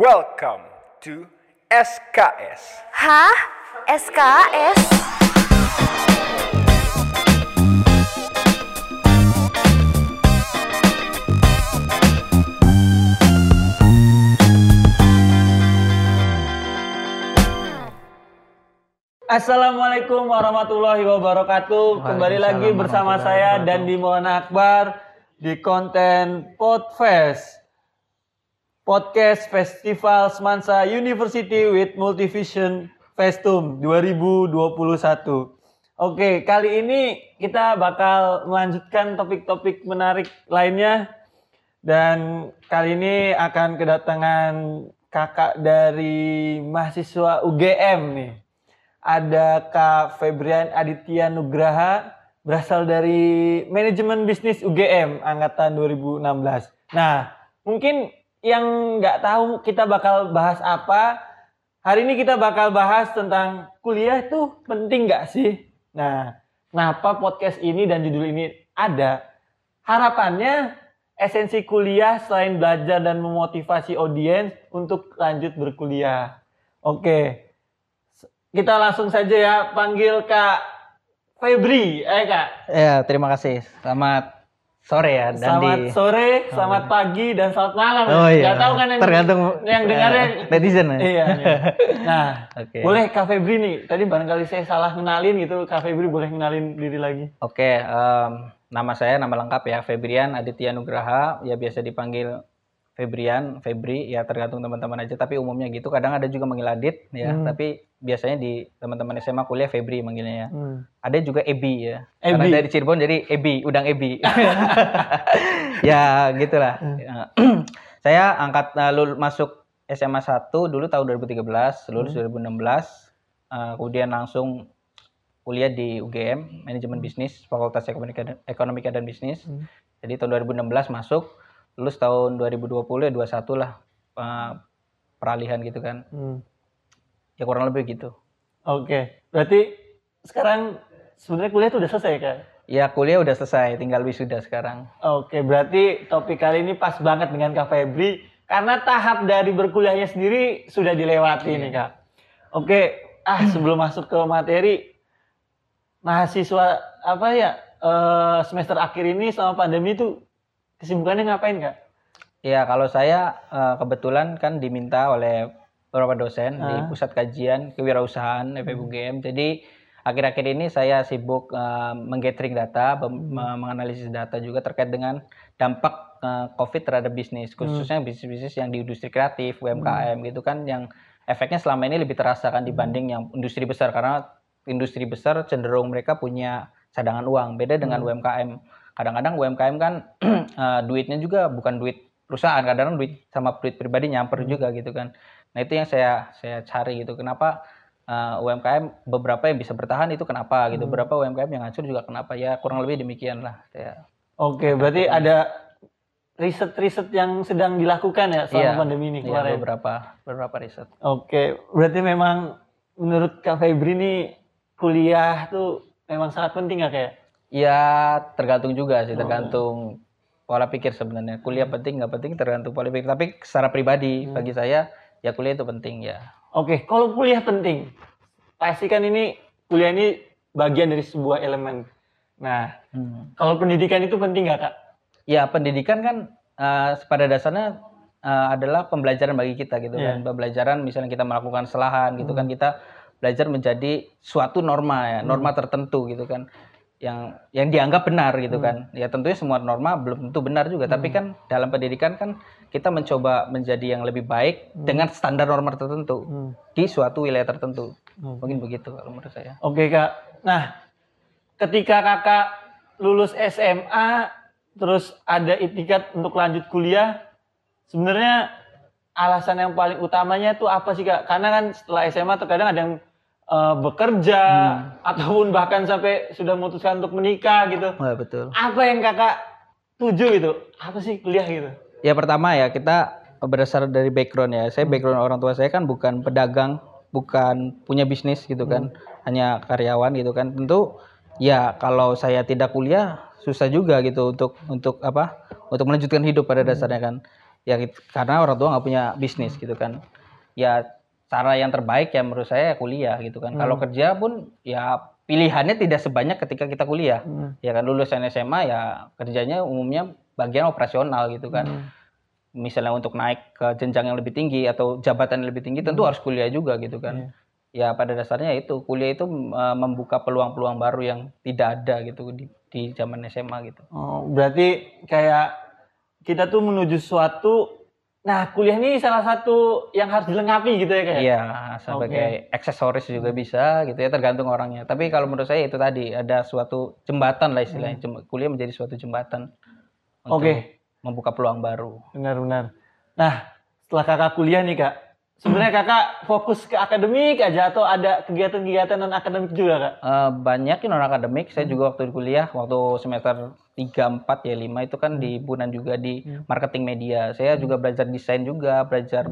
Welcome to SKS. Hah? SKS? Assalamualaikum warahmatullahi wabarakatuh. Kembali lagi bersama saya dan di Maulana Akbar di konten Podfest. Podcast Festival Semansa University with Multivision Festum 2021. Oke, kali ini kita bakal melanjutkan topik-topik menarik lainnya dan kali ini akan kedatangan kakak dari mahasiswa UGM nih ada Kak Febrian Aditya Nugraha berasal dari manajemen bisnis UGM angkatan 2016. Nah, mungkin yang nggak tahu kita bakal bahas apa. Hari ini kita bakal bahas tentang kuliah itu penting nggak sih? Nah, kenapa podcast ini dan judul ini ada? Harapannya esensi kuliah selain belajar dan memotivasi audiens untuk lanjut berkuliah. Oke, kita langsung saja ya panggil Kak Febri, eh Kak. Ya, terima kasih. Selamat sore ya dan Selamat di sore, selamat pagi dan selamat malam. Oh iya. Gak tahu kan yang Tergantung yang dengarnya eh, netizen ya. Iya. iya. Nah, Oke. boleh Kak Febri nih. Tadi barangkali saya salah kenalin gitu. Kak Febri boleh kenalin diri lagi. Oke, em, nama saya nama lengkap ya Febrian Aditya Nugraha, ya biasa dipanggil Febrian, Febri, ya tergantung teman-teman aja. Tapi umumnya gitu. Kadang ada juga manggil Adit, ya. Hmm. Tapi biasanya di teman-teman SMA kuliah Febri manggilnya ya. Hmm. Ada juga Ebi ya. Ebi. Karena dari Cirebon jadi Ebi, udang Ebi. ya gitulah. Ya. Saya angkat uh, lul- masuk SMA 1 dulu tahun 2013, lulus 2016. uh, kemudian langsung kuliah di UGM, manajemen bisnis, Fakultas Ekonomika dan, Ekonomika dan Bisnis. Hmm. Jadi tahun 2016 masuk, lulus tahun 2020 ya 21 lah uh, peralihan gitu kan. Hmm. Ya kurang lebih gitu. Oke. Berarti sekarang sebenarnya kuliah itu udah selesai Kak? Ya kuliah udah selesai, tinggal wisuda sekarang. Oke, berarti topik kali ini pas banget dengan Kak Febri karena tahap dari berkuliahnya sendiri sudah dilewati Iya. nih Kak. Oke, ah sebelum masuk ke materi mahasiswa apa ya eh, semester akhir ini selama pandemi itu kesibukannya ngapain Kak? Ya, kalau saya eh, kebetulan kan diminta oleh beberapa dosen di Ah. pusat kajian kewirausahaan FEB Jadi akhir-akhir ini saya sibuk eh, menggathering data, me- menganalisis data juga terkait dengan dampak eh, COVID terhadap bisnis, khususnya bisnis-bisnis yang di industri kreatif, UMKM gitu kan yang efeknya selama ini lebih terasa kan dibanding yang industri besar. Karena industri besar cenderung mereka punya cadangan uang, beda dengan UMKM. Kadang-kadang UMKM kan eh, duitnya juga bukan duit perusahaan, kadang-kadang duit sama duit pribadi nyamper juga gitu kan. Nah itu yang saya saya cari gitu. Kenapa eh, UMKM beberapa yang bisa bertahan itu kenapa gitu, beberapa UMKM yang hancur juga kenapa ya kurang lebih demikian lah. Saya. Oke, berarti ada riset-riset yang sedang dilakukan ya selama Iya, pandemi ini iya, kemarin. beberapa beberapa riset. Oke, berarti memang menurut Kak Febri nih kuliah tuh memang sangat penting ya kayak? Ya tergantung juga Oh. sih, tergantung pola pikir sebenarnya. Kuliah Hmm. penting nggak penting tergantung pola pikir. Tapi secara pribadi bagi saya ya kuliah itu penting ya. Oke, kalau kuliah penting, pasti kan ini kuliah ini bagian dari sebuah elemen. Nah, Hmm. kalau pendidikan itu penting nggak kak? Ya pendidikan kan eh, pada dasarnya eh, adalah pembelajaran bagi kita gitu Iya. kan. Pembelajaran misalnya kita melakukan kesalahan gitu kan kita belajar menjadi suatu norma ya, norma tertentu gitu kan. Yang yang dianggap benar gitu kan. Ya tentunya semua norma belum tentu benar juga, tapi kan dalam pendidikan kan kita mencoba menjadi yang lebih baik dengan standar norma tertentu Hmm. di suatu wilayah tertentu. Hmm. Mungkin begitu kalau menurut saya. Oke kak. Nah, ketika kakak lulus SMA, terus ada itikat untuk lanjut kuliah, sebenarnya alasan yang paling utamanya tuh apa sih kak? Karena kan setelah SMA terkadang ada yang eh, bekerja ataupun bahkan sampai sudah memutuskan untuk menikah gitu. Wah, betul. Apa yang kakak tuju gitu? Apa sih kuliah gitu? Ya pertama ya kita berdasar dari background ya. Saya background orang tua saya kan bukan pedagang, bukan punya bisnis gitu kan, hanya karyawan gitu kan. Tentu ya kalau saya tidak kuliah susah juga gitu untuk untuk apa? Untuk melanjutkan hidup pada dasarnya kan. ya karena orang tua nggak punya bisnis gitu kan ya cara yang terbaik ya menurut saya ya kuliah gitu kan. Kalau kerja pun ya pilihannya tidak sebanyak ketika kita kuliah. Hmm. ya kan lulusan SMA ya kerjanya umumnya bagian operasional gitu kan. Hmm. misalnya untuk naik ke jenjang yang lebih tinggi atau jabatan yang lebih tinggi tentu harus kuliah juga gitu kan. Ya pada dasarnya itu kuliah itu uh, membuka peluang-peluang baru yang tidak ada gitu di di zaman SMA gitu. Oh, berarti kayak kita tuh menuju suatu nah kuliah ini salah satu yang harus dilengkapi gitu ya kayak. Iya, sebagai aksesoris juga bisa gitu ya tergantung orangnya. Tapi kalau menurut saya itu tadi ada suatu jembatan lah istilahnya. Jem- Kuliah menjadi suatu jembatan untuk Oke. membuka peluang baru. Benar-benar. Nah, setelah kakak kuliah nih kak, sebenarnya kakak fokus ke akademik aja atau ada kegiatan-kegiatan non akademik juga kak? Eh, banyak non akademik. Saya juga waktu di kuliah waktu semester 3, 4 ya 5 itu kan di himpunan juga di marketing media. Saya juga belajar desain juga, belajar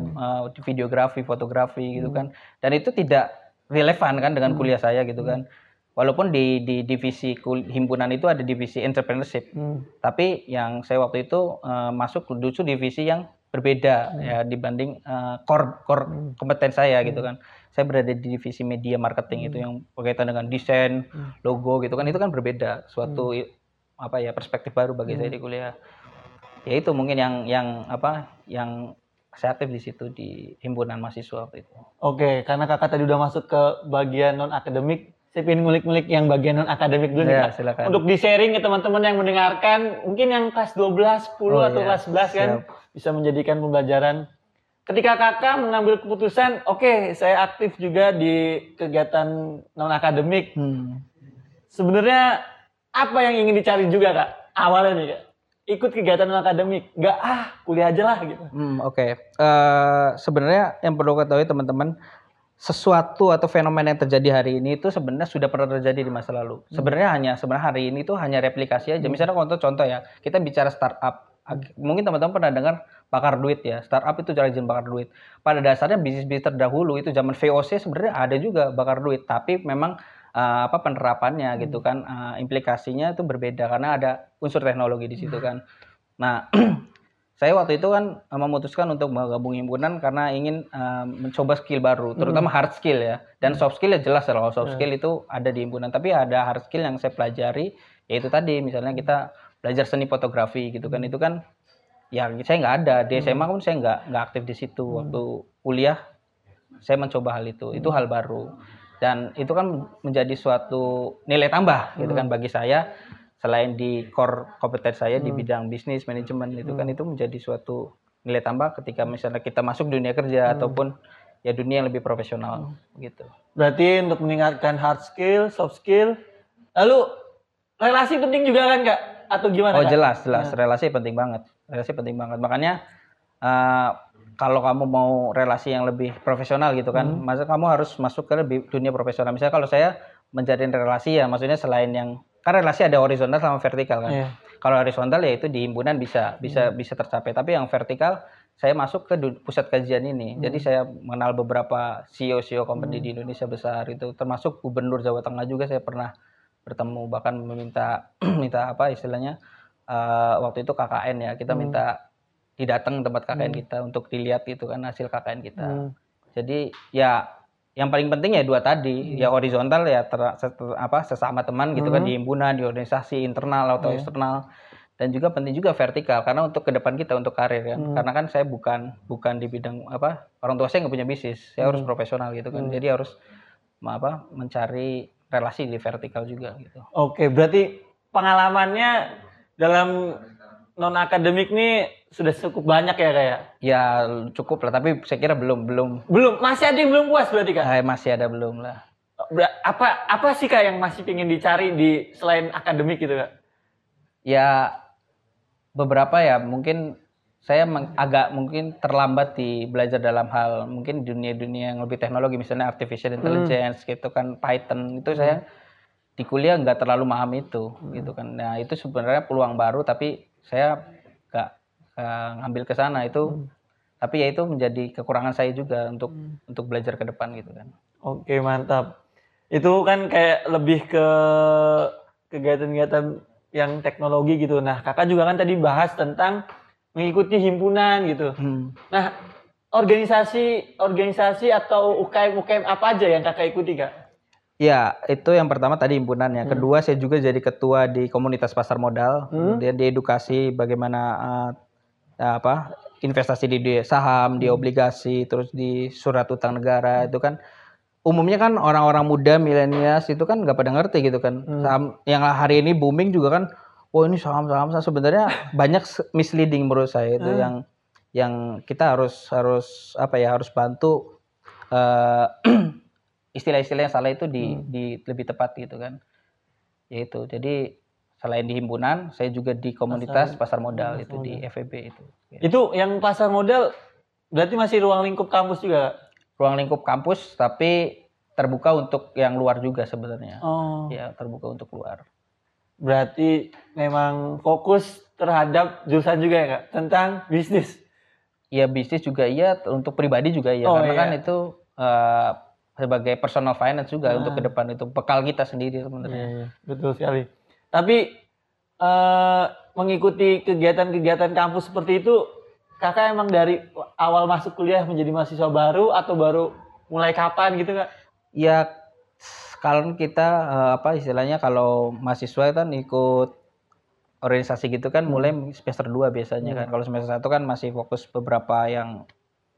di videografi, fotografi gitu kan. Dan itu tidak relevan kan dengan kuliah saya gitu kan. Walaupun di di divisi kul- himpunan itu ada divisi entrepreneurship. Hmm. Tapi yang saya waktu itu eh, masuk justru divisi yang berbeda ya dibanding eh, core core kompeten saya gitu kan. Saya berada di divisi media marketing itu yang berkaitan dengan desain, logo gitu kan. Itu kan berbeda suatu i- apa ya perspektif baru bagi saya di kuliah. Ya itu mungkin yang yang apa yang saya aktif di situ di himpunan mahasiswa waktu itu. Oke, karena kakak tadi udah masuk ke bagian non akademik, saya pengen ngulik-ngulik yang bagian non akademik dulu nih Ya, kak. silakan. Untuk di sharing ke teman-teman yang mendengarkan, mungkin yang kelas 12, 10 Oh, atau iya. kelas 11 kan bisa menjadikan pembelajaran. Ketika kakak mengambil keputusan, oke saya aktif juga di kegiatan non akademik. Hmm. Sebenarnya apa yang ingin dicari juga kak? Awalnya nih kak, ikut kegiatan non akademik, nggak ah kuliah aja lah gitu. Hmm, oke. Eh, sebenarnya yang perlu ketahui teman-teman, sesuatu atau fenomena yang terjadi hari ini itu sebenarnya sudah pernah terjadi di masa lalu. Sebenarnya hanya sebenarnya hari ini itu hanya replikasi aja. Misalnya contoh contoh ya, kita bicara startup. Mungkin teman-teman pernah dengar bakar duit ya. Startup itu cara izin bakar duit. Pada dasarnya bisnis-bisnis terdahulu itu zaman VOC sebenarnya ada juga bakar duit, tapi memang eh, apa penerapannya gitu kan eh, implikasinya itu berbeda karena ada unsur teknologi di situ kan. Nah, saya waktu itu kan eh, memutuskan untuk menggabung himpunan karena ingin eh, mencoba skill baru, terutama hard skill ya. Dan soft skill ya jelas kalau soft skill itu ada di himpunan, tapi ada hard skill yang saya pelajari yaitu tadi misalnya kita belajar seni fotografi gitu kan. Itu kan ya saya nggak ada. Di SMA pun saya nggak nggak aktif di situ. Waktu kuliah saya mencoba hal itu. Itu hal baru. Dan itu kan menjadi suatu nilai tambah gitu kan bagi saya selain di core kompeten saya di bidang bisnis manajemen itu kan itu menjadi suatu nilai tambah ketika misalnya kita masuk dunia kerja ataupun ya dunia yang lebih profesional gitu. Berarti untuk meningkatkan hard skill, soft skill, lalu relasi penting juga kan kak? Atau gimana? Oh Kak? jelas jelas. Relasi penting banget. Relasi penting banget. Makanya eh, kalau kamu mau relasi yang lebih profesional gitu kan masa kamu harus masuk ke lebih dunia profesional. Misalnya kalau saya menjalin relasi ya maksudnya selain yang kan relasi ada horizontal sama vertikal kan. Iya. kalau horizontal ya itu di himpunan bisa bisa bisa tercapai. Tapi yang vertikal saya masuk ke pusat kajian ini. Jadi saya mengenal beberapa CEO CEO company di Indonesia besar itu. Termasuk gubernur Jawa Tengah juga saya pernah bertemu bahkan meminta minta apa istilahnya eh, waktu itu KKN ya. Kita minta didatang tempat KKN kita untuk dilihat itu kan hasil KKN kita. Hmm. jadi ya yang paling penting ya dua tadi ya horizontal ya ter- se- apa sesama teman gitu kan di himpunan di organisasi internal atau eksternal. Dan juga penting juga vertikal karena untuk ke depan kita untuk karir kan karena kan saya bukan bukan di bidang apa orang tua saya nggak punya bisnis. Saya harus profesional gitu kan. Jadi harus apa mencari relasi di vertikal juga gitu. Oke, berarti pengalamannya dalam non akademik nih sudah cukup banyak ya kayak. ya cukup lah tapi saya kira belum belum. Belum, masih ada yang belum puas berarti kak? eh, masih ada belum lah. Apa apa sih kak yang masih ingin dicari di selain akademik gitu kak? ya beberapa ya mungkin saya agak mungkin terlambat di belajar dalam hal mungkin dunia-dunia yang lebih teknologi misalnya artificial intelligence gitu kan Python. Itu saya di kuliah nggak terlalu paham itu gitu kan. Nah itu sebenarnya peluang baru tapi saya nggak ngambil ke sana itu tapi ya itu menjadi kekurangan saya juga untuk untuk belajar ke depan gitu kan Oke mantap. Itu kan kayak lebih ke kegiatan-kegiatan yang teknologi gitu. Nah kakak juga kan tadi bahas tentang mengikuti himpunan gitu. Hmm. Nah, organisasi organisasi atau UKM UKM apa aja yang kakak ikuti kak? Ya, itu yang pertama tadi himpunan. Yang Hmm. kedua saya juga jadi ketua di komunitas pasar modal. Hmm. Kemudian di edukasi bagaimana eh, apa investasi di, di saham, Hmm. di obligasi, terus di surat utang negara itu kan umumnya kan orang-orang muda milenials itu kan nggak pada ngerti gitu kan. Hmm. Saham yang hari ini booming juga kan. Oh ini saham-saham saham. sebenarnya banyak misleading menurut saya itu Hmm. yang yang kita harus harus apa ya harus bantu eh, istilah-istilah yang salah itu di, Hmm. di lebih tepat gitu kan ya itu jadi selain di himpunan saya juga di komunitas pasar, modal pasar itu di FEB itu Ya. Itu yang pasar modal berarti masih ruang lingkup kampus juga. Ruang lingkup kampus tapi terbuka untuk yang luar juga sebenarnya Oh. ya terbuka untuk luar Berarti memang fokus terhadap jurusan juga ya kak tentang bisnis. ya bisnis juga iya untuk pribadi juga iya Oh, karena iya. kan itu eh, sebagai personal finance juga Ah. untuk ke depan itu bekal kita sendiri sebenarnya Iya, iya, betul sekali. Tapi eh, mengikuti kegiatan-kegiatan kampus seperti itu, kakak emang dari awal masuk kuliah menjadi mahasiswa baru atau baru mulai kapan gitu kak? ya kalau kita eh, apa istilahnya kalau mahasiswa kan ikut organisasi gitu kan mulai semester 2 biasanya kan. Kalau semester 1 kan masih fokus beberapa yang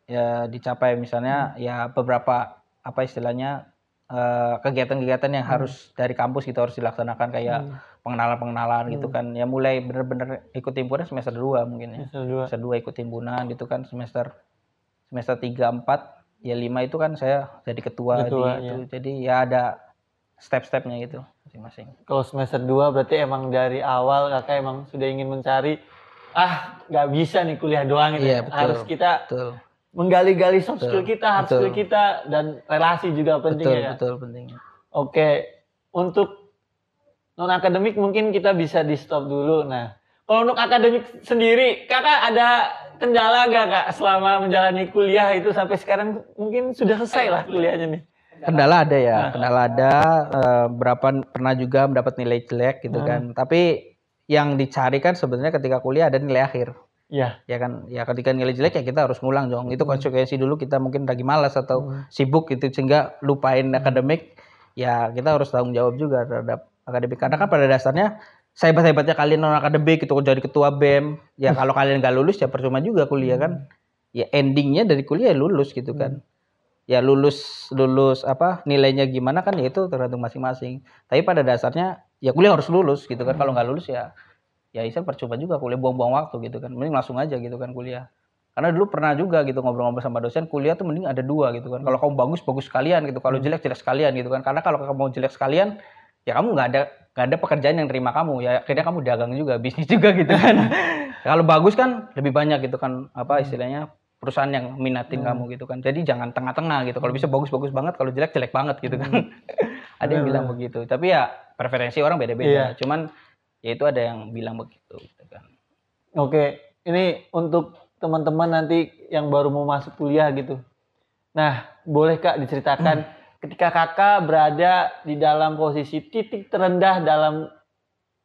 ya dicapai misalnya ya beberapa apa istilahnya eh, kegiatan-kegiatan yang harus dari kampus gitu harus dilaksanakan kayak pengenalan-pengenalan gitu kan. Ya mulai bener-bener ikut himpunan semester 2 mungkin ya Semester dua. semester 2 ikut himpunan gitu kan semester semester 3 4 ya 5 itu kan saya jadi ketua, Ketua, di iya. itu. Jadi ya ada step-stepnya gitu masing-masing. Kalau semester 2 berarti emang dari awal kakak emang sudah ingin mencari ah nggak bisa nih kuliah doang gitu. Iya, ya. betul. Harus kita Betul. Menggali-gali soft Betul, skill kita, hard betul. skill kita dan relasi juga penting Betul, ya. Betul penting. Oke, untuk non akademik mungkin kita bisa di stop dulu. Nah, kalau untuk akademik sendiri, kakak ada kendala gak kak selama menjalani kuliah itu sampai sekarang mungkin sudah selesai lah kuliahnya nih. Kendala ada ya, Nah. kendala ada eh, berapa pernah juga mendapat nilai jelek gitu Nah. kan. Tapi yang dicari kan sebenarnya ketika kuliah ada nilai akhir. Iya. ya kan ya ketika nilai jelek ya kita harus ngulang dong. Itu konsekuensi dulu kita mungkin lagi malas atau sibuk gitu sehingga lupain akademik ya kita harus tanggung jawab juga terhadap akademik. Karena kan pada dasarnya sehebat hebatnya kalian non akademik itu jadi ketua bem ya kalau kalian nggak lulus ya percuma juga kuliah kan. Ya endingnya dari kuliah ya lulus gitu kan. Ya lulus lulus apa nilainya gimana kan ya itu tergantung masing-masing. Tapi pada dasarnya ya kuliah harus lulus gitu kan. Kalau nggak lulus ya ya Isa percuma juga kuliah buang-buang waktu gitu kan. Mending langsung aja gitu kan kuliah. Karena dulu pernah juga gitu ngobrol-ngobrol sama dosen kuliah tuh mending ada dua gitu kan. Kalau kamu bagus bagus sekalian gitu. Kalau jelek jelek sekalian gitu kan. Karena kalau kamu jelek sekalian ya kamu nggak ada nggak ada pekerjaan yang terima kamu. Ya akhirnya kamu dagang juga bisnis juga gitu kan. Kalau bagus kan lebih banyak gitu kan apa istilahnya perusahaan yang minatin kamu gitu kan. Jadi jangan tengah-tengah gitu. Kalau bisa bagus-bagus banget. Kalau jelek jelek banget gitu kan. Ada yang bilang begitu. Tapi ya preferensi orang beda-beda. Iya. cuman ya itu ada yang bilang begitu gitu kan Oke, ini untuk teman-teman nanti yang baru mau masuk kuliah gitu. Nah, boleh kak diceritakan ketika kakak berada di dalam posisi titik terendah dalam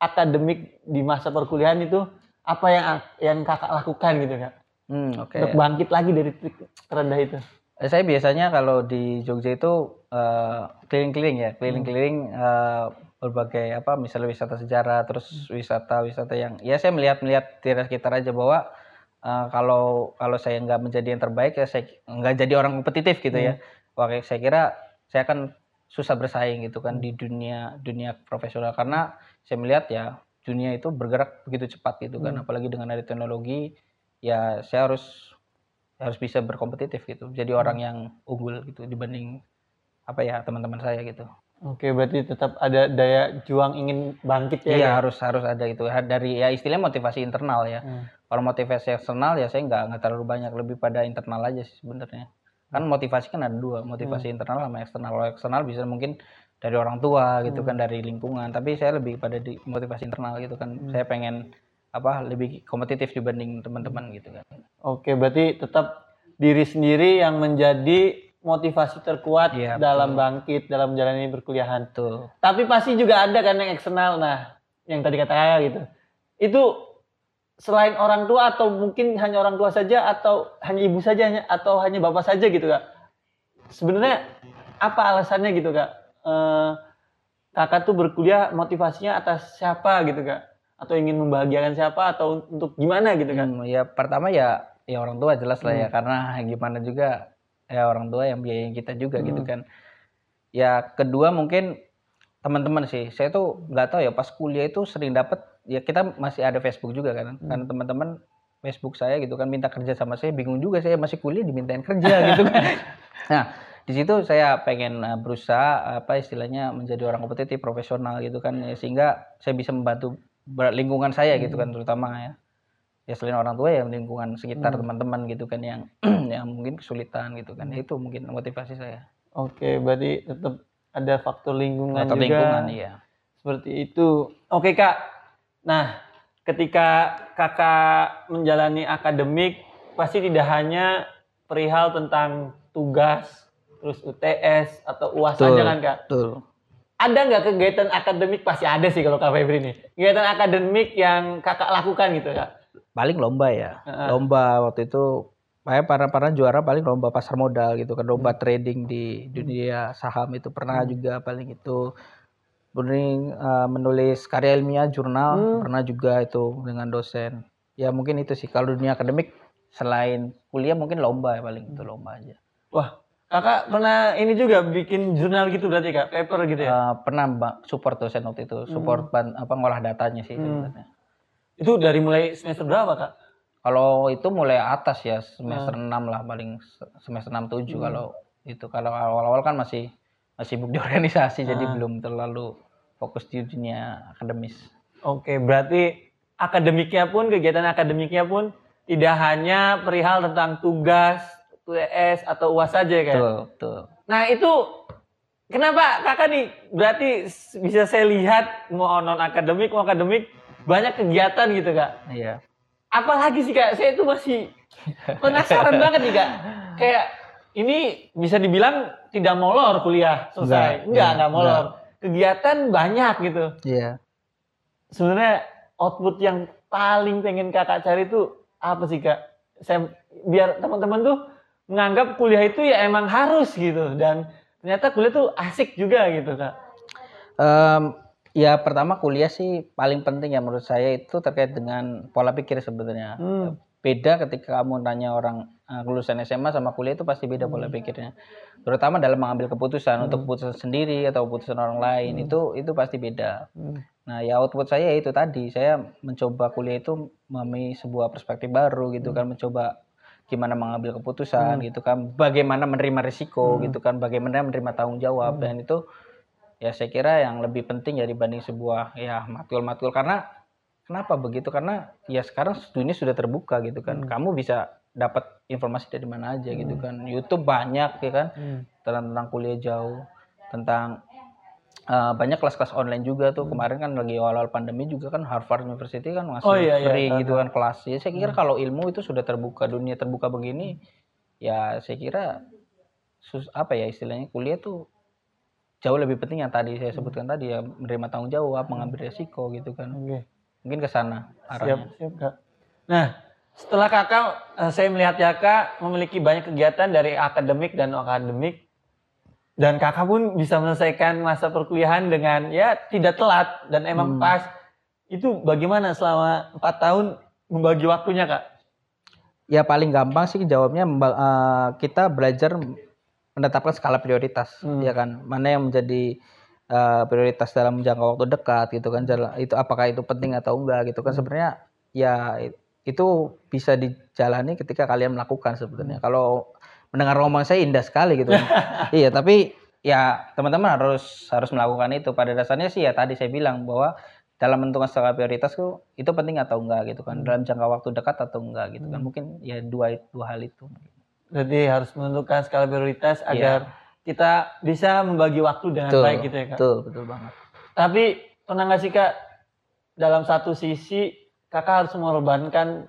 akademik di masa perkuliahan itu apa yang yang kakak lakukan gitu kak hmm, oke untuk bangkit lagi dari titik terendah itu. Eh, Saya biasanya kalau di Jogja itu eh, keliling-keliling ya, keliling-keliling eh, berbagai apa, misalnya wisata sejarah, terus wisata-wisata yang ya saya melihat-melihat di sekitar aja bahwa eh, kalau kalau saya nggak menjadi yang terbaik ya saya nggak jadi orang kompetitif gitu ya. Wah, kayak saya kira saya akan susah bersaing gitu kan di dunia dunia profesional. Karena saya melihat ya dunia itu bergerak begitu cepat gitu kan, apalagi dengan ada teknologi ya saya harus harus bisa berkompetitif gitu. Jadi orang yang unggul gitu dibanding apa ya teman-teman saya gitu Oke, berarti tetap ada daya juang ingin bangkit ya. iya Kak? harus harus ada itu. Dari ya istilahnya motivasi internal ya. Hmm. kalau motivasi eksternal ya saya nggak nggak terlalu banyak. Lebih pada internal aja sih sebenarnya. Kan motivasi kan ada dua. Motivasi internal sama eksternal. Kalau eksternal bisa mungkin dari orang tua gitu kan dari lingkungan. Tapi saya lebih pada di motivasi internal gitu kan. Saya pengen apa lebih kompetitif dibanding teman-teman gitu kan. Oke, berarti tetap diri sendiri yang menjadi motivasi terkuat Iya, dalam bangkit dalam menjalani perkuliahan. tuh Tapi pasti juga ada kan yang eksternal. Nah, yang tadi kata kakak gitu. Itu selain orang tua atau mungkin hanya orang tua saja atau hanya ibu saja hanya- atau hanya bapak saja gitu kak? Sebenarnya apa alasannya gitu kak? Eh, kakak tuh berkuliah motivasinya atas siapa gitu kak? Atau ingin membahagiakan siapa atau untuk gimana gitu kan? Hmm, ya pertama ya ya orang tua jelas lah ya karena gimana juga ya orang tua yang biayain kita juga gitu Hmm. kan. Ya kedua mungkin teman-teman sih. Saya tuh nggak tahu ya pas kuliah itu sering dapat ya kita masih ada Facebook juga kan. Hmm. Karena teman-teman Facebook saya gitu kan minta kerja sama saya bingung juga saya masih kuliah dimintain kerja gitu kan. Nah, di situ saya pengen uh, berusaha apa istilahnya menjadi orang kompetitif profesional gitu kan ya, sehingga saya bisa membantu lingkungan saya gitu kan terutama ya ya selain orang tua ya lingkungan sekitar teman-teman gitu kan yang yang mungkin kesulitan gitu kan Ya, itu mungkin motivasi saya Oke, berarti tetap ada faktor lingkungan atau juga. lingkungan iya Seperti itu. Oke kak. Nah, ketika kakak menjalani akademik, pasti tidak hanya perihal tentang tugas, terus UTS atau UAS Betul. saja kan kak? betul Ada nggak kegiatan akademik? Pasti ada sih kalau kak Febri nih. Kegiatan akademik yang kakak lakukan gitu kak? Paling lomba ya Heeh. lomba waktu itu saya para para juara paling lomba pasar modal gitu kan lomba Hmm. trading di dunia saham itu pernah juga paling itu Kemudian eh, menulis karya ilmiah jurnal Hmm. pernah juga itu dengan dosen ya mungkin itu sih kalau dunia akademik selain kuliah mungkin lomba ya paling itu lomba aja Wah, kakak pernah ini juga bikin jurnal gitu berarti kak? Paper gitu ya? Eh, pernah mbak support dosen waktu itu support ban- apa ngolah datanya sih Hmm. sebenarnya Itu dari mulai semester berapa kak? Kalau itu mulai atas ya semester Hmm. 6 lah paling se- semester 6 7 kalau itu kalau awal-awal kan masih masih sibuk di organisasi jadi Ah. belum terlalu fokus di dunia akademis. Oke, berarti akademiknya pun, kegiatan akademiknya pun tidak hanya perihal tentang tugas, UTS atau UAS saja kan? Betul, betul. Nah itu kenapa kakak nih berarti bisa saya lihat mau non akademik mau akademik banyak kegiatan gitu kak. Iya. Apalagi sih kak, saya itu masih penasaran banget nih kak. Kayak ini bisa dibilang tidak molor kuliah selesai, Enggak, enggak enggak, enggak, molor. Kegiatan banyak gitu. Iya. Sebenarnya output yang paling pengen kakak cari itu apa sih kak? Saya biar teman-teman tuh menganggap kuliah itu ya emang harus gitu dan ternyata kuliah tuh asik juga gitu kak. Em, ya pertama kuliah sih paling penting ya menurut saya itu terkait dengan pola pikir sebenarnya. Hmm. beda ketika kamu tanya orang uh, lulusan SMA sama kuliah itu pasti beda pola pikirnya. Terutama dalam mengambil keputusan untuk keputusan sendiri atau keputusan orang lain itu itu pasti beda. Hmm. nah ya output saya itu tadi saya mencoba kuliah itu memiliki sebuah perspektif baru gitu kan mencoba gimana mengambil keputusan gitu kan bagaimana menerima risiko gitu kan bagaimana menerima tanggung jawab dan itu ya saya kira yang lebih penting ya dibanding sebuah ya matkul-matkul. Karena kenapa begitu? Karena ya sekarang dunia sudah terbuka gitu kan. Kamu bisa dapat informasi dari mana aja gitu kan. YouTube banyak ya kan. Hmm. tentang tentang kuliah jauh tentang eh, banyak kelas-kelas online juga tuh. Kemarin kan lagi awal-awal pandemi juga kan Harvard University kan ngasih Oh, iya, iya. free gitu kan kelas. Ya saya kira kalau ilmu itu sudah terbuka dunia terbuka begini ya saya kira sus apa ya istilahnya kuliah tuh jauh lebih penting yang tadi saya sebutkan tadi ya menerima tanggung jawab mengambil resiko gitu kan Oke. mungkin ke sana Siap, arahnya siap kak. Nah, setelah kakak, eh, saya melihat kakak memiliki banyak kegiatan dari akademik dan non akademik, dan kakak pun bisa menyelesaikan masa perkuliahan dengan ya tidak telat dan emang Hmm. pas. Itu bagaimana selama empat tahun membagi waktunya kak? ya paling gampang sih jawabnya eh, kita belajar menetapkan skala prioritas Hmm. ya kan? Mana yang menjadi eh, prioritas dalam jangka waktu dekat gitu kan? Jala- itu apakah itu penting atau enggak gitu kan? Sebenarnya ya itu bisa dijalani ketika kalian melakukan sebenarnya. Kalau mendengar ngomong saya indah sekali gitu kan. iya tapi ya teman-teman harus harus melakukan itu. Pada dasarnya sih ya tadi saya bilang bahwa dalam menentukan skala prioritas tuh itu penting atau enggak gitu kan? Dalam jangka waktu dekat atau enggak gitu kan? Mungkin ya dua dua hal itu Jadi harus menentukan skala prioritas Iya. agar kita bisa membagi waktu dengan betul baik gitu ya kak. betul betul banget Tapi pernah nggak sih kak dalam satu sisi kakak harus mengorbankan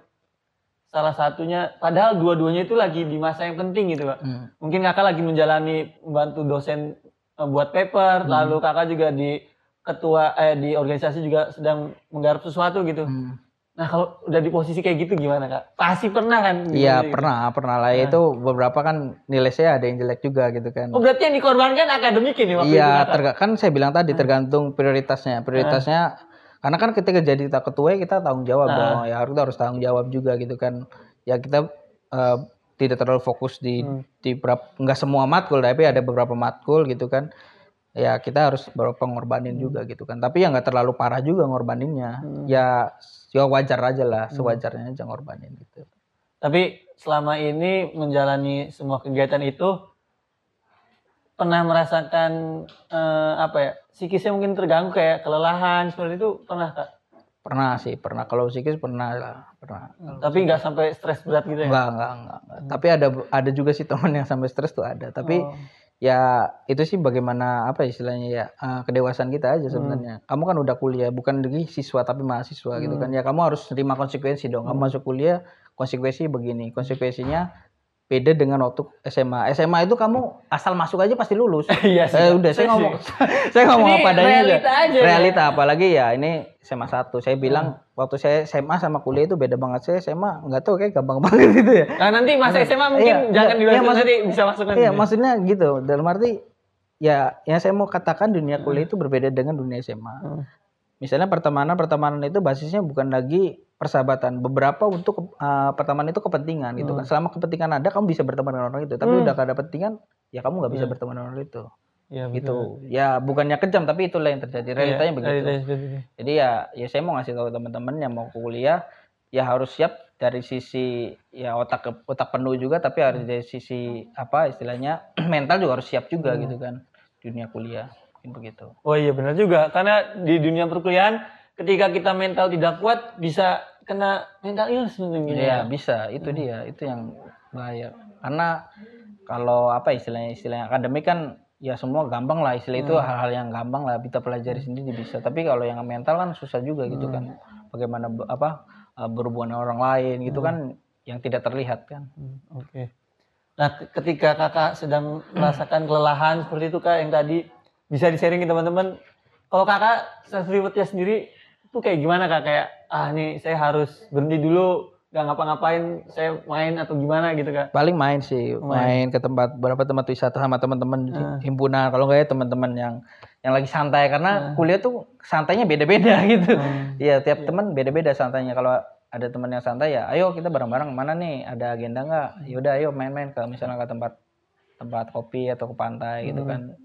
salah satunya, padahal dua-duanya itu lagi di masa yang penting gitu kak. Hmm. Mungkin kakak lagi menjalani membantu dosen eh, buat paper, Hmm. lalu kakak juga di ketua eh di organisasi juga sedang menggarap sesuatu gitu. Hmm. Nah kalau udah di posisi kayak gitu gimana kak? Pasti pernah kan? Iya Gitu. pernah pernah lah itu beberapa kan nilai saya ada yang jelek juga gitu kan. Oh berarti yang dikorbankan akademik ini waktu itu Iya, terga- kan saya bilang tadi tergantung prioritasnya. Prioritasnya karena kan ketika jadi kita ketua kita tanggung jawab dong. Ya kita harus tanggung jawab juga gitu kan. Ya kita eh, tidak terlalu fokus di di berapa nggak semua matkul tapi ada beberapa matkul gitu kan. Ya kita harus beberapa ngorbanin juga gitu kan. Tapi ya nggak terlalu parah juga ngorbaninnya. Ya ya wajar aja lah, sewajarnya aja ngorbanin gitu. Tapi selama ini menjalani semua kegiatan itu pernah merasakan eh, apa ya? Psikisnya mungkin terganggu kayak kelelahan seperti itu pernah kak? Pernah sih, pernah kalau psikis pernah lah, pernah. Tapi nggak sampai stres berat gitu ya? Enggak, enggak, enggak, enggak. Tapi ada ada juga sih teman yang sampai stres tuh ada. Tapi Oh. Ya itu sih bagaimana apa ya istilahnya ya eh, kedewasaan kita aja sebenarnya. Kamu kan udah kuliah, bukan lagi siswa tapi mahasiswa gitu kan. Ya kamu harus terima konsekuensi dong. Kamu masuk kuliah, konsekuensi begini. Konsekuensinya beda dengan waktu SMA. SMA itu kamu asal masuk aja pasti lulus. Iya sih, Eh, udah saya Saya ngomong saya ngomong apa adanya aja. realita aja ya. Realita apalagi ya ini SMA 1. Saya bilang waktu saya SMA sama kuliah itu beda banget. Saya SMA nggak tahu kayak gampang banget gitu ya. Nah nanti masa SMA mungkin Iya, jangan iya, dibahas iya, maksud- nanti bisa masuk nanti. Iya, maksudnya gitu. Dalam arti ya yang saya mau katakan dunia kuliah itu berbeda dengan dunia SMA. Hmm. Misalnya pertemanan, pertemanan itu basisnya bukan lagi persahabatan. Beberapa untuk uh, pertemanan itu kepentingan gitu Hmm. kan. Selama kepentingan ada, kamu bisa berteman dengan orang itu. Tapi udah gak ada kepentingan, ya kamu nggak bisa berteman dengan orang itu. Iya Gitu. Ya bukannya kejam, tapi itulah yang terjadi. Realitanya begitu. Realitanya seperti itu. Jadi ya, ya saya mau ngasih tahu teman-teman yang mau kuliah, ya harus siap dari sisi ya otak otak penuh juga, tapi harus dari sisi apa istilahnya mental juga harus siap juga gitu kan dunia kuliah, Mungkin begitu. Oh iya benar juga karena di dunia perkuliahan ketika kita mental tidak kuat bisa kena mental illness mungkin gitu Iya ya. bisa, itu dia, itu yang bahaya. Karena kalau apa istilahnya istilahnya akademik kan ya semua gampang lah istilah itu hal-hal yang gampang lah kita pelajari sendiri bisa. Tapi kalau yang mental kan susah juga gitu kan. Bagaimana be- apa uh, berhubungan dengan orang lain gitu kan yang tidak terlihat kan. Hmm, Oke. Nah ke- ketika kakak sedang merasakan kelelahan seperti itu kak yang tadi bisa di sharing ke teman-teman. Kalau kakak rewardnya sendiri itu kayak gimana kak kayak ah nih saya harus berhenti dulu nggak ngapa-ngapain saya main atau gimana gitu kak. Paling main sih, main, ke tempat beberapa tempat wisata sama teman-teman di himpunan. Kalau nggak ya teman-teman yang yang lagi santai karena kuliah tuh santainya beda-beda gitu. Iya, tiap teman beda-beda santainya. Kalau ada teman yang santai ya, ayo kita bareng-bareng mana nih? Ada agenda nggak? Yaudah, ayo main-main ke misalnya ke tempat tempat kopi atau ke pantai gitu kan.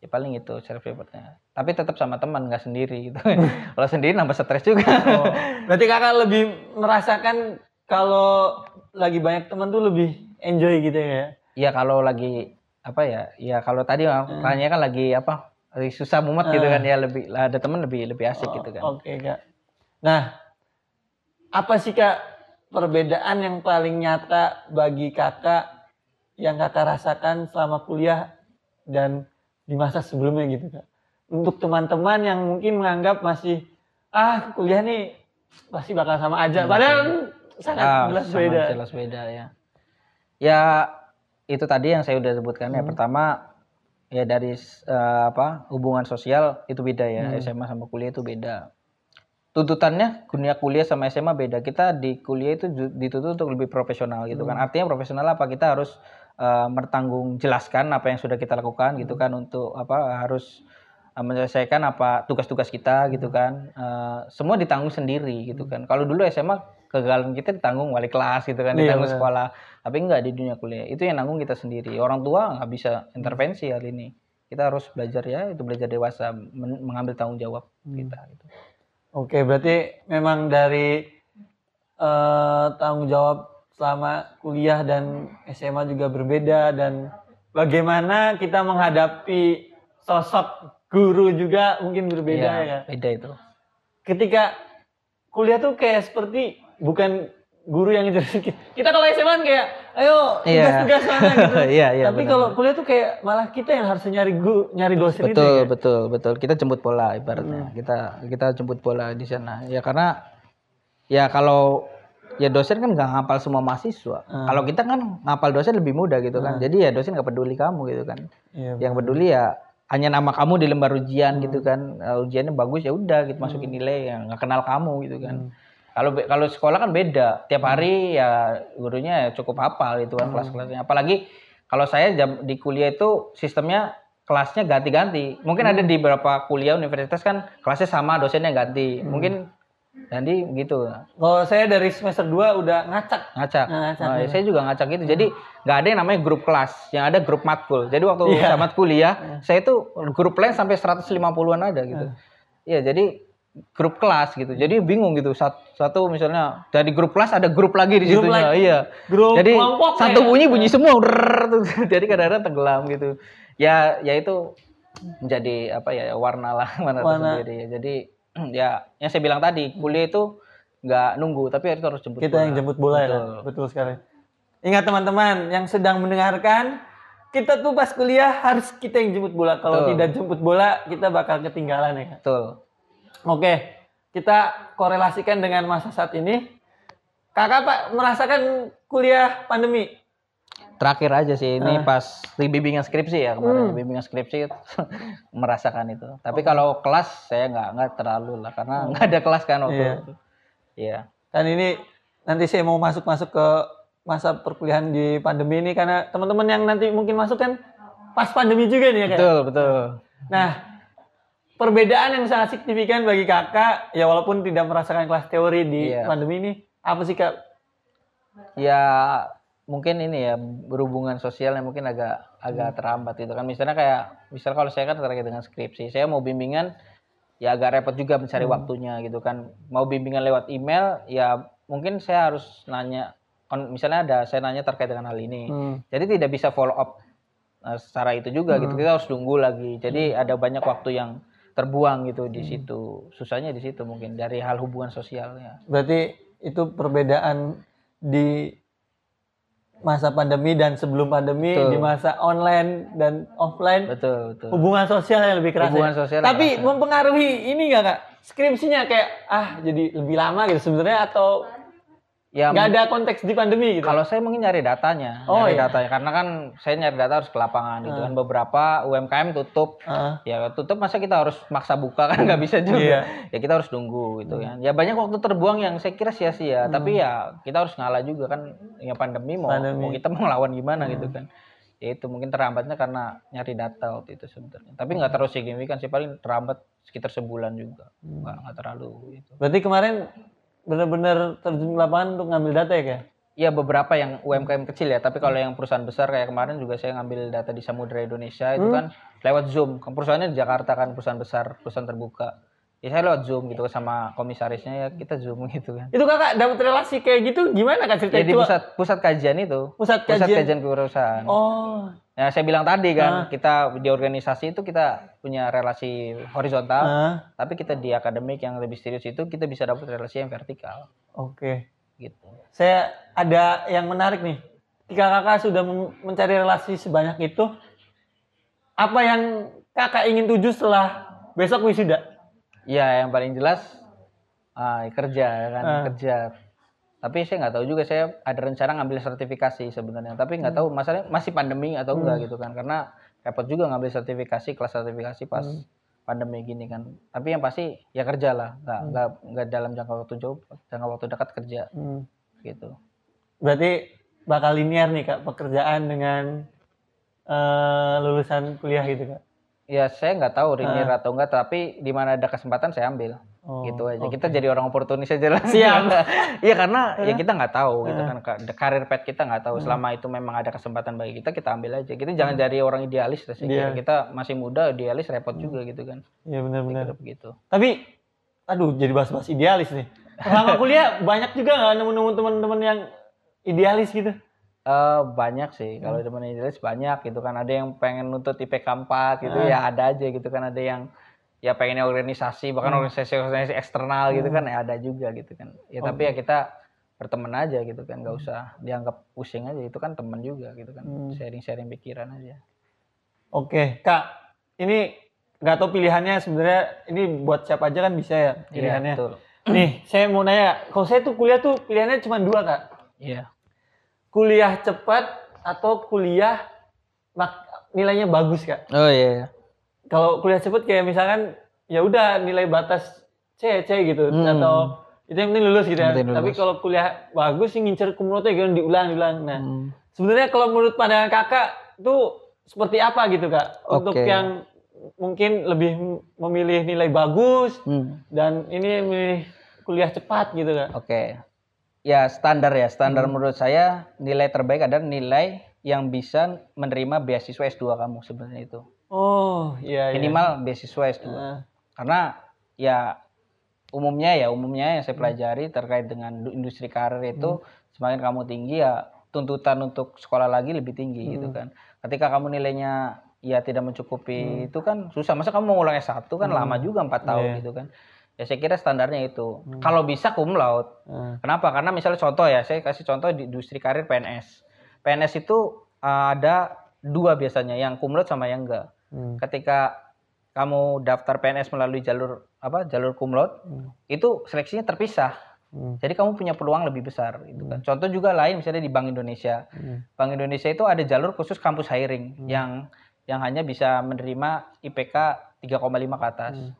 Ya paling itu self reportnya. Tapi tetap sama teman nggak sendiri gitu. Kalau sendiri nambah stres juga. Oh, berarti kakak lebih merasakan kalau lagi banyak teman tuh lebih enjoy gitu ya? Iya kalau lagi apa ya? Ya kalau tadi tanya kan lagi apa? Lagi susah mumet gitu kan ya lebih ada teman lebih lebih asik gitu kan. Oke kak. Nah, apa sih kak perbedaan yang paling nyata bagi kakak yang kakak rasakan selama kuliah dan di masa sebelumnya gitu kak? Untuk teman-teman yang mungkin menganggap masih ah kuliah nih pasti bakal sama aja, padahal sangat Ah, jelas beda. Jelas beda ya. Ya itu tadi yang saya udah sebutkan ya. Pertama ya dari eh, apa hubungan sosial itu beda ya. SMA sama kuliah itu beda. Tuntutannya dunia kuliah sama SMA beda. Kita di kuliah itu dituntut untuk lebih profesional gitu kan. Artinya profesional apa? Kita harus bertanggung jelaskan apa yang sudah kita lakukan gitu kan untuk apa harus eh, menyelesaikan apa tugas-tugas kita gitu kan. Eh, semua ditanggung sendiri gitu kan. Kalau dulu SMA kegagalan kita ditanggung wali kelas gitu kan, Iya, ditanggung benar. sekolah. Tapi enggak di dunia kuliah. Itu yang nanggung kita sendiri. Orang tua nggak bisa intervensi hal ini. Kita harus belajar ya, itu belajar dewasa, men- mengambil tanggung jawab kita. Gitu. Oke, berarti memang dari eh, tanggung jawab selama kuliah dan SMA juga berbeda dan bagaimana kita menghadapi sosok guru juga mungkin berbeda Iya, ya. Beda itu. Ketika kuliah tuh kayak seperti bukan guru yang ngejar kita. Kita kalau SMA kan kayak ayo Iya. tugas-tugas mana gitu. Iya, iya, Tapi kalau kuliah tuh kayak malah kita yang harus nyari guru, nyari dosen itu. Betul, ya. betul, betul. Kita jemput bola ibaratnya. Kita kita jemput bola di sana. Ya karena ya kalau ya dosen kan nggak ngapal semua mahasiswa. Kalau kita kan ngapal dosen lebih mudah gitu kan. Jadi ya dosen nggak peduli kamu gitu kan. Iya, Yang peduli ya hanya nama kamu di lembar ujian gitu kan. Eh, ujiannya bagus ya udah gitu masukin nilai yang nggak kenal kamu gitu kan. Kalau be- kalau sekolah kan beda. Tiap hari ya gurunya ya cukup hafal itu kan kelas-kelasnya. Apalagi kalau saya jam di kuliah itu sistemnya kelasnya ganti-ganti. Mungkin ada di beberapa kuliah universitas kan kelasnya sama, dosennya ganti. Mungkin jadi gitu Kalau saya dari semester 2 udah ngacak. ngacak. Ngacak, Nah, ya. saya juga ngacak gitu. Jadi nggak ada yang namanya grup kelas, yang ada grup matkul. Jadi waktu Iya. tamat kuliah, saya itu grup lain sampai 150-an ada gitu. Iya, jadi grup kelas gitu. Jadi bingung gitu. Sat- Satu, misalnya dari grup kelas ada grup lagi di lagi. Iya. Grup jadi kelompok satu ya? bunyi bunyi semua. Drrrr, tuh. jadi kadang-kadang tenggelam gitu. Ya, ya itu menjadi apa ya warna lah warna, Warna. tersendiri ya. Jadi ya yang saya bilang tadi kuliah itu nggak nunggu tapi itu harus jemput Kita bola. yang jemput bola ya. Betul. Kak? Betul sekali. Ingat teman-teman yang sedang mendengarkan, kita tuh pas kuliah harus kita yang jemput bola. Kalau Betul. tidak jemput bola, kita bakal ketinggalan ya. Betul. Oke, kita korelasikan dengan masa saat ini. Kakak Pak merasakan kuliah pandemi. Terakhir aja sih ini Ah. pas di bimbingan skripsi ya kemarin Hmm. bimbingan skripsi merasakan itu. Tapi kalau kelas saya nggak nggak terlalu lah karena nggak ada kelas kan waktu Oh. Iya. itu. Iya. Dan ini nanti saya mau masuk-masuk ke masa perkuliahan di pandemi ini karena teman-teman yang nanti mungkin masuk kan pas pandemi juga nih ya Kak. Betul betul. Nah, perbedaan yang sangat signifikan bagi kakak, ya walaupun tidak merasakan kelas teori di Iya. pandemi ini, apa sih kak? Ya mungkin ini ya berhubungan sosialnya mungkin agak agak terhambat itu kan. Misalnya kayak misal kalau saya kan terkait dengan skripsi saya mau bimbingan ya agak repot juga mencari waktunya gitu kan. Mau bimbingan lewat email ya mungkin saya harus nanya misalnya ada saya nanya terkait dengan hal ini. Hmm. jadi tidak bisa follow up uh, secara itu juga gitu. Kita harus tunggu lagi. Jadi ada banyak waktu yang terbuang gitu di situ. Susahnya di situ mungkin dari hal hubungan sosialnya. Berarti itu perbedaan di masa pandemi dan sebelum pandemi, Betul. di masa online dan offline, betul betul hubungan sosial yang lebih keras. Hubungan ya? sosial Tapi mempengaruhi ini nggak kak? Skripsinya kayak ah jadi lebih lama gitu sebenarnya atau ya nggak ada konteks di pandemi gitu? Kalau saya mungkin nyari datanya, Oh, nyari iya. datanya karena kan saya nyari data harus ke lapangan gitu kan. Beberapa UMKM tutup, Ah, ya tutup masa kita harus maksa buka kan nggak bisa juga. Iya. Ya kita harus nunggu gitu kan. Ya banyak waktu terbuang yang saya kira sia-sia, tapi ya kita harus ngalah juga kan. Ya pandemi mau, Pandemi. mau kita mau lawan gimana gitu kan. Ya itu mungkin terhambatnya karena nyari data waktu itu sebenarnya. Tapi nggak terlalu signifikan sih paling terhambat sekitar sebulan juga. Nggak nggak terlalu gitu. berarti kemarin benar-benar terjun ke lapangan untuk ngambil data ya kak? Iya beberapa yang UMKM kecil ya, tapi kalau yang perusahaan besar kayak kemarin juga saya ngambil data di Samudra Indonesia itu kan lewat Zoom. Perusahaannya di Jakarta kan perusahaan besar, perusahaan terbuka. Ya saya lewat Zoom gitu sama komisarisnya ya kita Zoom gitu kan. Itu kakak dapat relasi kayak gitu gimana kak cerita Ya di pusat pusat kajian itu, Pusat pusat kajian. kajian perusahaan. Oh, Ya saya bilang tadi Ah. kan, kita di organisasi itu kita punya relasi horizontal, ah, tapi kita di akademik yang lebih serius itu kita bisa dapat relasi yang vertikal oke. gitu. Saya ada yang menarik nih. Jika kakak sudah mencari relasi sebanyak itu, apa yang kakak ingin tuju setelah besok wisuda? Iya, yang paling jelas ah, kerja ya kan, Ah. kerja. Tapi saya nggak tahu juga saya ada rencana ngambil sertifikasi sebenarnya. Tapi nggak tahu masalahnya masih pandemi atau enggak gitu kan. Karena repot juga ngambil sertifikasi, kelas sertifikasi pas pandemi gini kan. Tapi yang pasti ya kerja lah, nggak nggak nggak dalam jangka waktu jauh, jangka waktu dekat kerja Hmm. gitu. Berarti bakal linear nih kak pekerjaan dengan eh, lulusan kuliah gitu kak? Ya saya nggak tahu linear atau enggak, tapi di mana ada kesempatan saya ambil. Oh, gitu aja. oke. Kita jadi orang oportunis aja lah. Siap. Iya karena ya kita nggak tahu gitu kan Ka- karir pet kita nggak tahu. Selama itu memang ada kesempatan bagi kita, kita ambil aja. Kita jangan jadi orang idealis sih. Iya. Kita masih muda, idealis repot juga gitu kan. Iya benar-benar. Begitu. Tapi, aduh jadi bahas-bahas idealis nih. Selama kuliah banyak juga nggak nemu-nemu teman-teman yang idealis gitu? Eh banyak sih Hmm. kalau teman idealis banyak gitu kan. Ada yang pengen nuntut IPK 4 gitu Ah. ya ada aja gitu kan. Ada yang ya pengennya organisasi bahkan Hmm. organisasi-organisasi eksternal gitu kan ya ada juga gitu kan. Ya tapi Oh. ya kita berteman aja gitu kan nggak usah dianggap pusing aja itu kan teman juga gitu kan Hmm. sharing-sharing pikiran aja Oke, Kak. Ini nggak tahu pilihannya sebenarnya ini buat siapa aja kan bisa ya pilihannya. Iya, betul. Nih, saya mau nanya, kalau saya tuh kuliah tuh pilihannya cuma dua, Kak. Iya. Kuliah cepat atau kuliah mak- nilainya bagus, Kak. Oh iya. Kalau kuliah cepat kayak misalkan ya udah nilai batas C, C gitu Hmm. atau Itu yang penting lulus gitu ya. Penting Tapi lulus. kalau kuliah bagus sih ngincer kumlotnya gitu diulang diulang. Nah, Hmm. sebenarnya kalau menurut pandangan kakak tuh seperti apa gitu kak? Untuk Oke. yang mungkin lebih memilih nilai bagus Hmm. dan ini memilih kuliah cepat gitu kak. Oke. Ya standar ya, standar Hmm. menurut saya nilai terbaik adalah nilai yang bisa menerima beasiswa S2 kamu sebenarnya itu. Oh iya. iya. Minimal beasiswa S2. Nah, Karena ya umumnya ya, umumnya yang saya Hmm. pelajari terkait dengan du- industri karir itu semakin kamu tinggi ya tuntutan untuk sekolah lagi lebih tinggi Hmm. gitu kan. Ketika kamu nilainya ya tidak mencukupi itu kan susah. Masa kamu mau ulang S1 kan lama juga 4 tahun Hmm. Iya. gitu kan. Ya saya kira standarnya itu. Kalau bisa cum laude. nah. Kenapa? Karena misalnya contoh ya, saya kasih contoh di industri karir PNS. PNS itu uh, ada dua biasanya, yang cum laude sama yang enggak. Hmm. Ketika kamu daftar PNS melalui jalur apa? Jalur cum laude, Hmm. itu seleksinya terpisah. Hmm. Jadi kamu punya peluang lebih besar gitu kan. Contoh juga lain misalnya di Bank Indonesia. Hmm. Bank Indonesia itu ada jalur khusus kampus hiring yang yang hanya bisa menerima IPK 3,5 ke atas. Hmm.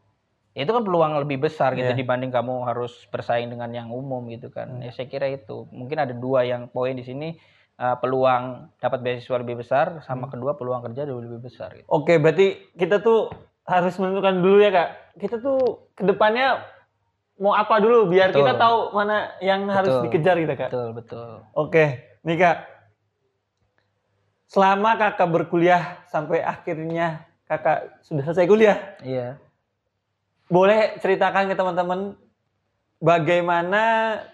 Itu kan peluang lebih besar gitu Iya. dibanding kamu harus bersaing dengan yang umum gitu kan. Ya saya kira itu. Mungkin ada dua yang poin di sini uh, peluang dapat beasiswa lebih besar sama kedua peluang kerja jauh lebih besar gitu. Oke, berarti kita tuh harus menentukan dulu ya kak. Kita tuh ke depannya mau apa dulu biar Betul. kita tahu mana yang harus Betul. dikejar gitu kak. Betul, betul. Oke, nih kak. Selama kakak berkuliah sampai akhirnya kakak sudah selesai kuliah, Iya. Boleh ceritakan ke teman-teman bagaimana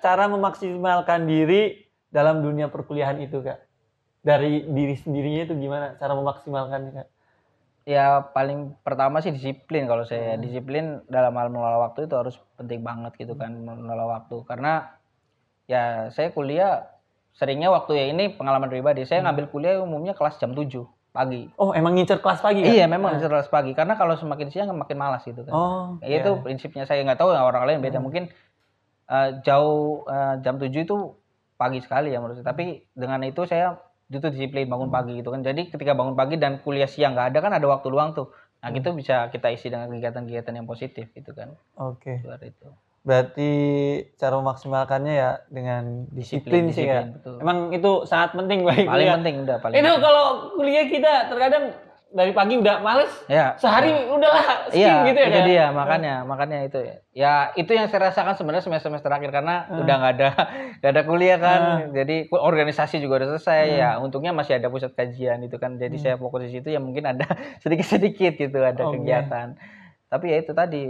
cara memaksimalkan diri dalam dunia perkuliahan itu kak? Dari diri sendirinya itu gimana cara memaksimalkannya kak? Ya paling pertama sih disiplin. Kalau saya disiplin dalam hal mengelola waktu itu harus penting banget gitu kan mengelola waktu. Karena ya saya kuliah seringnya waktu ya ini pengalaman pribadi. Saya ngambil kuliah umumnya kelas jam 7 pagi. Oh, emang ngincer kelas pagi kak? Iya memang kelas pagi karena kalau semakin siang makin malas gitu kan. Oh, Ya, itu prinsipnya saya nggak tahu ya orang lain beda mungkin eh, jauh eh, jam 7 itu pagi sekali ya menurut saya. Tapi dengan itu saya itu disiplin bangun pagi gitu kan. Jadi ketika bangun pagi dan kuliah siang nggak ada kan ada waktu luang tuh. Nah gitu bisa kita isi dengan kegiatan-kegiatan yang positif gitu kan. Oke. Luar itu. Berarti cara memaksimalkannya ya dengan disiplin, sih ya. disiplin, betul. Emang itu sangat penting bagi Paling kuliah. penting udah paling. Itu penting. kalau kuliah kita terkadang dari pagi udah males, Ya. sehari udahlah skip Iya, gitu ya itu Kak? dia makanya makanya itu ya. Ya itu yang saya rasakan sebenarnya semester semester akhir karena udah nggak ada nggak ada kuliah kan, jadi ku- organisasi juga udah selesai ya. Untungnya masih ada pusat kajian itu kan, jadi saya fokus di situ ya mungkin ada sedikit sedikit gitu ada Oke. kegiatan. Tapi ya itu tadi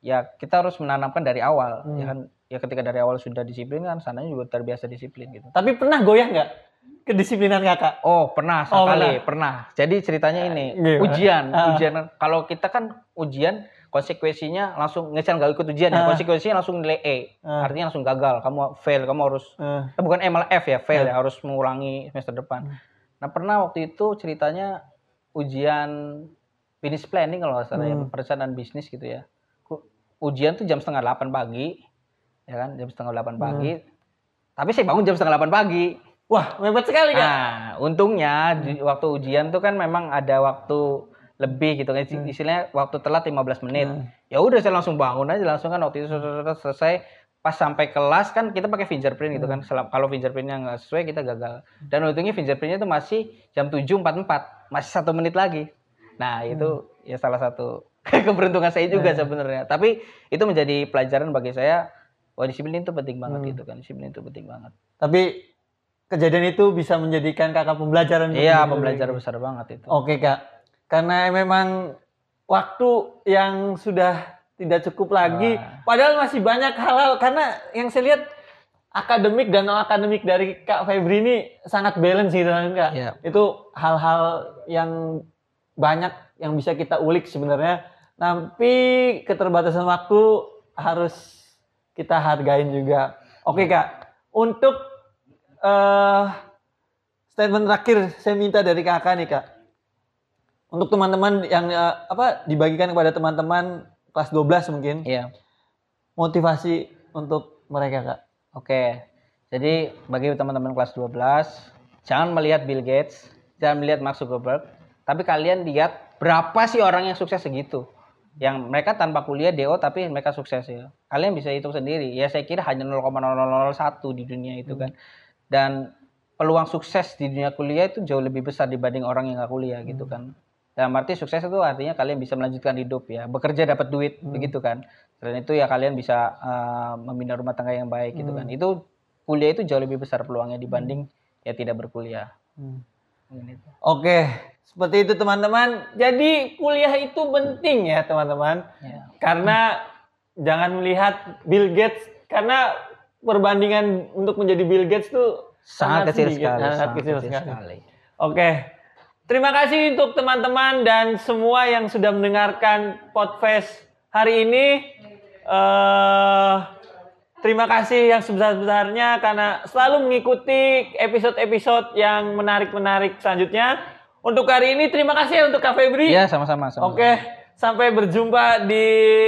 ya kita harus menanamkan dari awal ya kan. Ya ketika dari awal sudah disiplin kan sananya juga terbiasa disiplin gitu. Tapi pernah goyah nggak kedisiplinan kakak? Oh pernah Oh, sekali pernah. Jadi ceritanya ini Gimana? ujian, Ah. ujian. Kalau kita kan ujian konsekuensinya langsung ngecal nggak ikut ujian ya. Ah. Konsekuensinya langsung nilai E. Ah. Artinya langsung gagal. Kamu fail, kamu harus Eh, eh, bukan E malah F ya, fail ya harus mengulangi semester depan. Hmm. Nah pernah waktu itu ceritanya ujian business planning kalau nggak salah ya, Hmm. perencanaan bisnis gitu ya. Ujian tuh jam setengah delapan pagi, ya kan, jam setengah delapan pagi. Hmm. Tapi saya bangun jam setengah delapan pagi. Wah, mepet sekali kak. Nah, untungnya di waktu ujian tuh kan memang ada waktu lebih gitu kan. Istilahnya waktu telat 15 menit. Ya udah saya langsung bangun aja langsung kan waktu itu selesai- pas sampai kelas kan kita pakai fingerprint gitu kan. Selam- Kalau fingerprintnya nggak sesuai kita gagal. Dan untungnya fingerprintnya itu masih jam 7.44, masih satu menit lagi. Nah itu ya salah satu keberuntungan saya juga sebenarnya. Tapi itu menjadi pelajaran bagi saya. Wah disiplin itu penting banget gitu kan. Disiplin itu penting banget. Tapi kejadian itu bisa menjadikan kakak pembelajaran. Iya pembelajaran sendiri. besar banget itu. Oke kak, karena memang waktu yang sudah tidak cukup lagi, Wah. padahal masih banyak hal-hal karena yang saya lihat akademik dan non akademik dari Kak Febri ini sangat balance gitu kan kak. Iya. Itu hal-hal yang banyak yang bisa kita ulik sebenarnya, tapi keterbatasan waktu harus kita hargain juga. Oke kak, untuk eh statement terakhir saya minta dari kakak nih kak. Untuk teman-teman yang eh, apa dibagikan kepada teman-teman kelas 12 mungkin Iya. motivasi untuk mereka kak. Oke. Jadi bagi teman-teman kelas 12, jangan melihat Bill Gates, jangan melihat Mark Zuckerberg, tapi kalian lihat berapa sih orang yang sukses segitu. Yang mereka tanpa kuliah DO tapi mereka sukses ya. Kalian bisa hitung sendiri. Ya saya kira hanya 0,0001 di dunia itu kan. Dan peluang sukses di dunia kuliah itu jauh lebih besar dibanding orang yang nggak kuliah gitu kan. Dalam arti sukses itu artinya kalian bisa melanjutkan hidup ya, bekerja dapat duit begitu kan. Selain itu ya kalian bisa eh, membina rumah tangga yang baik gitu kan. Itu kuliah itu jauh lebih besar peluangnya dibanding ya tidak berkuliah. Gitu. Oke, seperti itu teman-teman. Jadi kuliah itu penting ya teman-teman. Ya. Karena jangan melihat Bill Gates karena perbandingan untuk menjadi Bill Gates tuh Sangat kecil sedikit, sekali. sangat sangat kecil kecil sekali. sekali. Oke. Terima kasih untuk teman-teman dan semua yang sudah mendengarkan podcast hari ini. eh terima kasih yang sebesar-besarnya karena selalu mengikuti episode-episode yang menarik-menarik selanjutnya. Untuk hari ini terima kasih ya untuk Kak Febri. Iya, sama-sama. sama-sama. Oke, sampai berjumpa di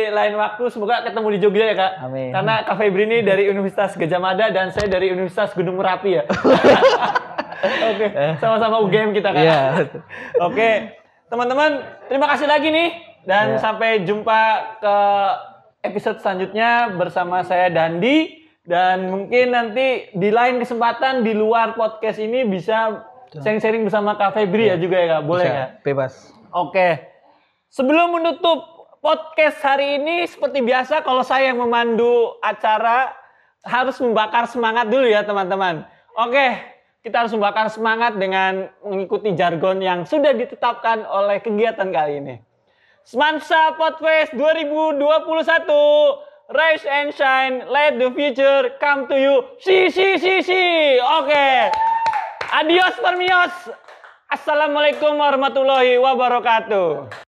lain waktu. Semoga ketemu di Jogja ya kak. Amin. Karena Kak Febri ini dari Universitas Gajah Mada dan saya dari Universitas Gunung Merapi ya. Oke, sama-sama UGM kita kan. Iya. Oke, teman-teman, terima kasih lagi nih dan Iya. sampai jumpa ke episode selanjutnya bersama saya Dandi dan mungkin nanti di lain kesempatan di luar podcast ini bisa sharing-sharing bersama Kak Febri ya juga ya kak, boleh Bisa, ya? Bebas. Oke. Sebelum menutup podcast hari ini seperti biasa kalau saya yang memandu acara harus membakar semangat dulu ya teman-teman. Oke, kita harus membakar semangat dengan mengikuti jargon yang sudah ditetapkan oleh kegiatan kali ini. Semansa Podfest 2021 Rise and shine, let the future come to you. Si si si si. Oke. Adios permios. Assalamualaikum warahmatullahi wabarakatuh.